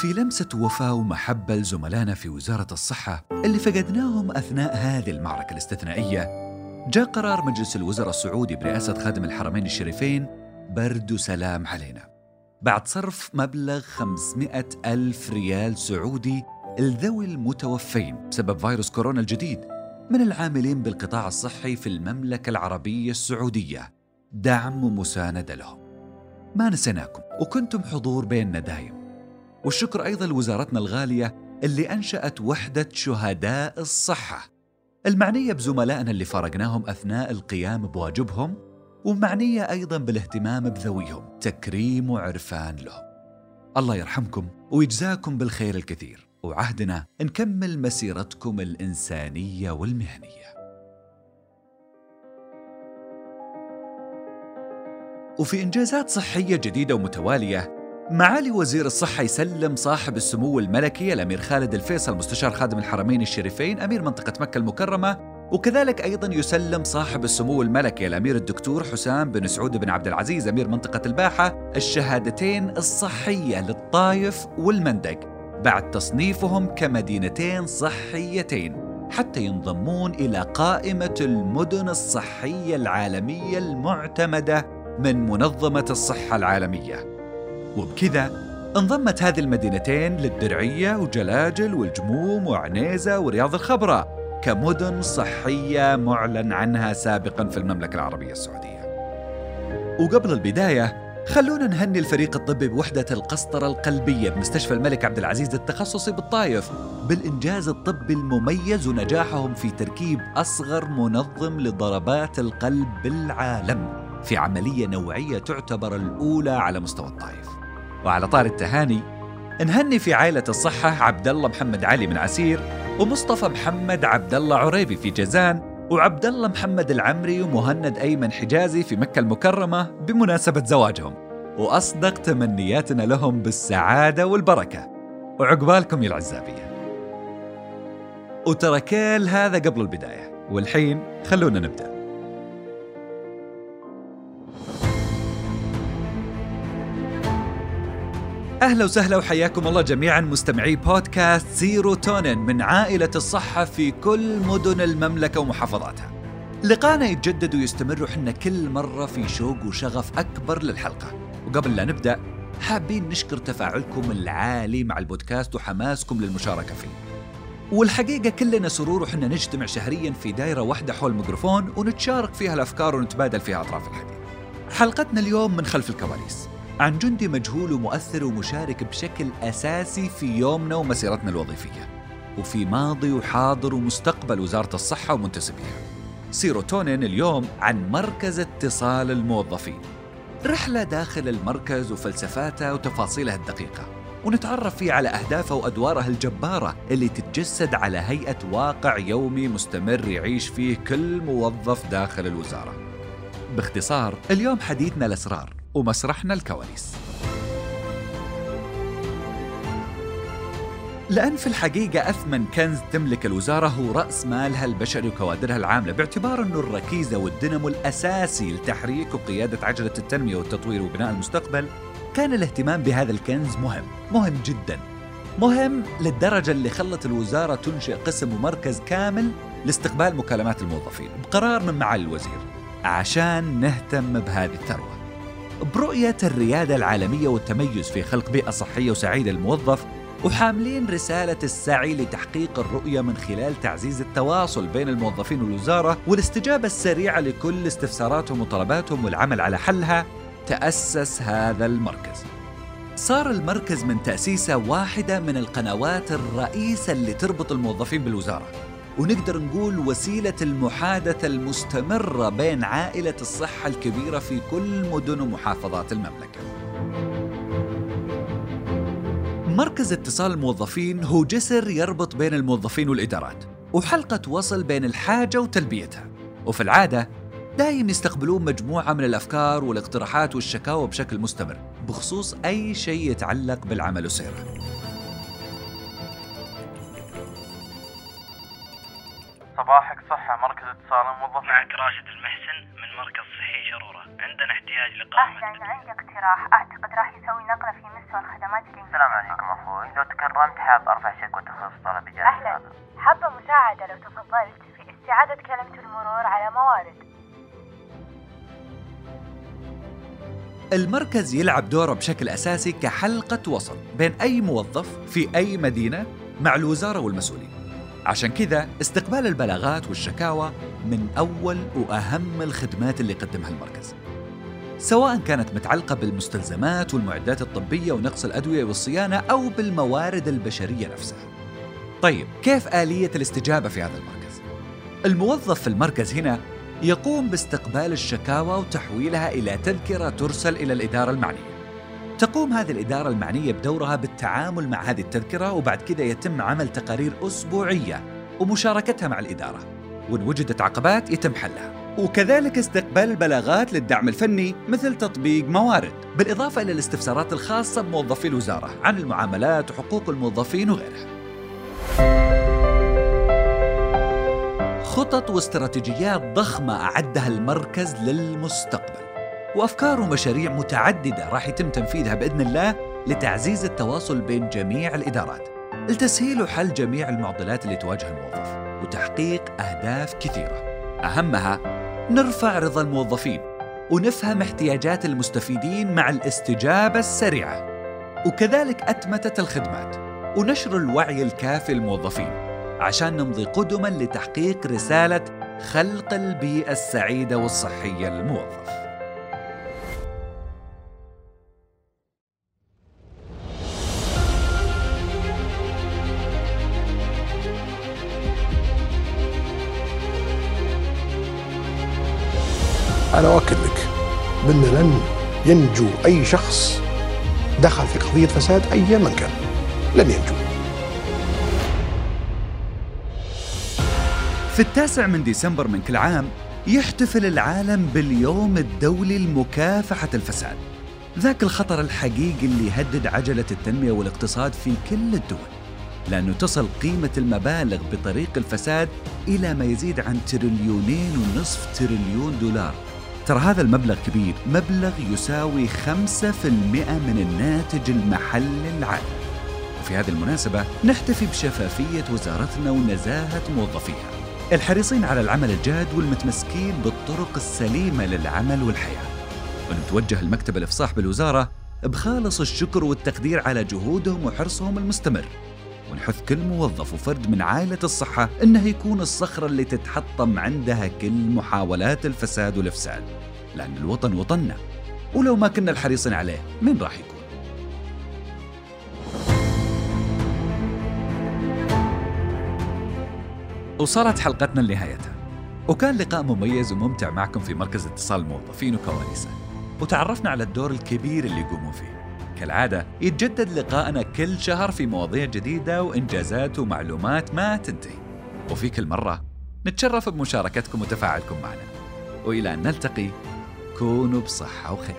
في لمسة وفاء ومحبة لزملائنا في وزارة الصحة اللي فقدناهم أثناء هذه المعركة الاستثنائية جاء قرار مجلس الوزراء السعودي برئاسة خادم الحرمين الشريفين برد وسلام علينا. بعد صرف مبلغ 500 ألف ريال سعودي لذوي المتوفين بسبب فيروس كورونا الجديد من العاملين بالقطاع الصحي في المملكة العربية السعودية. دعم ومساندة لهم. ما نسيناكم وكنتم حضور بيننا دايم. والشكر أيضا لوزارتنا الغالية اللي أنشأت وحدة شهداء الصحة. المعنية بزملائنا اللي فارقناهم أثناء القيام بواجبهم ومعنية أيضا بالاهتمام بذويهم تكريم وعرفان لهم. الله يرحمكم ويجزاكم بالخير الكثير. وعهدنا نكمل مسيرتكم الإنسانية والمهنية. وفي إنجازات صحية جديدة ومتوالية معالي وزير الصحة يسلم صاحب السمو الملكي الأمير خالد الفيصل مستشار خادم الحرمين الشريفين أمير منطقة مكة المكرمة. وكذلك أيضا يسلم صاحب السمو الملكي الأمير الدكتور حسام بن سعود بن عبد العزيز أمير منطقة الباحة الشهادتين الصحية للطايف والمندق بعد تصنيفهم كمدينتين صحيتين حتى ينضمون إلى قائمة المدن الصحية العالمية المعتمدة من منظمة الصحة العالمية. وبكذا انضمت هذه المدينتين للدرعية وجلاجل والجموم وعنيزة ورياض الخبراء كمدن صحية معلن عنها سابقا في المملكة العربية السعودية. وقبل البداية خلونا نهني الفريق الطبي بوحدة القسطرة القلبية بمستشفى الملك عبد العزيز التخصصي بالطايف بالإنجاز الطبي المميز ونجاحهم في تركيب أصغر منظم لضربات القلب بالعالم في عملية نوعية تعتبر الأولى على مستوى الطايف وعلى طار التهاني نهني في عائلة الصحة عبد الله محمد علي من عسير ومصطفى محمد عبد الله عريبي في جازان وعبد الله محمد العمري ومهند أيمن حجازي في مكة المكرمة بمناسبة زواجهم. وأصدق تمنياتنا لهم بالسعادة والبركة. وعقبالكم يا العزابية. وترى كل هذا قبل البداية والحين خلونا نبدأ. أهلا وسهلا وحياكم الله جميعا مستمعي بودكاست سيروتونين من عائلة الصحة في كل مدن المملكة ومحافظاتها. لقانا يتجدد ويستمر وحنا كل مرة في شوق وشغف أكبر للحلقة. وقبل لا نبدأ حابين نشكر تفاعلكم العالي مع البودكاست وحماسكم للمشاركة فيه. والحقيقة كلنا سرور وحنا نجتمع شهريا في دائرة واحدة حول الميكروفون ونتشارك فيها الأفكار ونتبادل فيها أطراف الحديث. حلقتنا اليوم من خلف الكواليس عن جندي مجهول ومؤثر ومشارك بشكل أساسي في يومنا ومسيرتنا الوظيفية وفي ماضي وحاضر ومستقبل وزارة الصحة ومنتسبيها. سيروتونين اليوم عن مركز اتصال الموظفين. رحلة داخل المركز وفلسفاته وتفاصيله الدقيقة. ونتعرف فيه على أهدافه وأدواره الجبارة اللي تتجسد على هيئة واقع يومي مستمر يعيش فيه كل موظف داخل الوزارة. باختصار اليوم حديثنا الأسرار. ومسرحنا الكواليس. لأن في الحقيقة أثمن كنز تملك الوزارة هو رأس مالها البشري وكوادرها العاملة باعتبار أنه الركيزة والدينامو الأساسي لتحريك وقيادة عجلة التنمية والتطوير وبناء المستقبل كان الاهتمام بهذا الكنز مهم مهم جدا. مهم للدرجة اللي خلت الوزارة تنشئ قسم ومركز كامل لاستقبال مكالمات الموظفين بقرار من معالي الوزير عشان نهتم بهذه الثروة. برؤية الريادة العالمية والتميز في خلق بيئة صحية وسعيدة للموظف وحاملين رسالة السعي لتحقيق الرؤية من خلال تعزيز التواصل بين الموظفين والوزارة والاستجابة السريعة لكل استفساراتهم وطلباتهم والعمل على حلها تأسس هذا المركز. صار المركز من تأسيسة واحدة من القنوات الرئيسة اللي تربط الموظفين بالوزارة ونقدر نقول وسيلة المحادثة المستمرة بين عائلة الصحة الكبيرة في كل مدن ومحافظات المملكة. مركز اتصال الموظفين هو جسر يربط بين الموظفين والإدارات وحلقة وصل بين الحاجة وتلبيتها وفي العادة دايم يستقبلون مجموعة من الأفكار والاقتراحات والشكاوى بشكل مستمر بخصوص أي شيء يتعلق بالعمل وسيره صباحك صحة مركز اتصال الموظفين معك راشد المحسن من مركز صحي شرورة عندنا احتياج لقائمة أهلا عندي اقتراح. أعتقد راح يسوي نقلة في مستوى الخدمات اللي السلام عليكم أخوي. لو تكرمت حاب أرفع شكوى تخص طلب اجازه أهلاً. حابة مساعدة لو تفضلت في استعادة كلمة المرور على موارد. المركز يلعب دوره بشكل أساسي كحلقة وصل بين أي موظف في أي مدينة مع الوزارة والمسؤولين. عشان كذا استقبال البلاغات والشكاوى من أول وأهم الخدمات اللي يقدمها المركز سواء كانت متعلقة بالمستلزمات والمعدات الطبية ونقص الأدوية والصيانة أو بالموارد البشرية نفسها طيب كيف آلية الاستجابة في هذا المركز؟ الموظف في المركز هنا يقوم باستقبال الشكاوى وتحويلها إلى تذكرة ترسل إلى الإدارة المعنية. تقوم هذه الإدارة المعنية بدورها بالتعامل مع هذه التذكرة وبعد كذا يتم عمل تقارير أسبوعية ومشاركتها مع الإدارة. وإن وجدت عقبات يتم حلها. وكذلك استقبال البلاغات للدعم الفني مثل تطبيق موارد، بالإضافة إلى الاستفسارات الخاصة بموظفي الوزارة عن المعاملات وحقوق الموظفين وغيرها. خطط واستراتيجيات ضخمة أعدها المركز للمستقبل وأفكار ومشاريع متعددة راح يتم تنفيذها بإذن الله لتعزيز التواصل بين جميع الإدارات لتسهيل وحل جميع المعضلات اللي تواجه الموظف وتحقيق أهداف كثيرة أهمها نرفع رضا الموظفين ونفهم احتياجات المستفيدين مع الاستجابة السريعة وكذلك أتمتة الخدمات ونشر الوعي الكافي للموظفين عشان نمضي قدما لتحقيق رسالة خلق البيئة السعيدة والصحية للموظف. أنا أؤكد لك بأن لن ينجو أي شخص دخل في قضية فساد أيا من كان. لن ينجو. في التاسع من ديسمبر من كل عام يحتفل العالم باليوم الدولي لمكافحة الفساد. ذاك الخطر الحقيقي اللي يهدد عجلة التنمية والاقتصاد في كل الدول. لأنه تصل قيمة المبالغ بطريق الفساد إلى ما يزيد عن تريليونين ونصف تريليون دولار. ترى هذا المبلغ كبير. مبلغ يساوي 5% من الناتج المحلي العام. وفي هذه المناسبة نحتفي بشفافية وزارتنا ونزاهة موظفيها. الحريصين على العمل الجاد والمتمسكين بالطرق السليمة للعمل والحياة. ونتوجه المكتب الإفصاح بالوزارة بخالص الشكر والتقدير على جهودهم وحرصهم المستمر. ونحث كل موظف وفرد من عائلة الصحة إنه يكون الصخرة اللي تتحطم عندها كل محاولات الفساد والإفساد. لأن الوطن وطننا ولو ما كنا الحريصين عليه مين راح يكون؟ وصلت حلقتنا لنهايتها. وكان لقاء مميز وممتع معكم في مركز اتصال الموظفين وكواليسه وتعرفنا على الدور الكبير اللي يقومون فيه. كالعادة يتجدد لقائنا كل شهر في مواضيع جديدة وإنجازات ومعلومات ما تنتهي. وفي كل مرة نتشرف بمشاركتكم وتفاعلكم معنا. وإلى أن نلتقي كونوا بصحة وخير.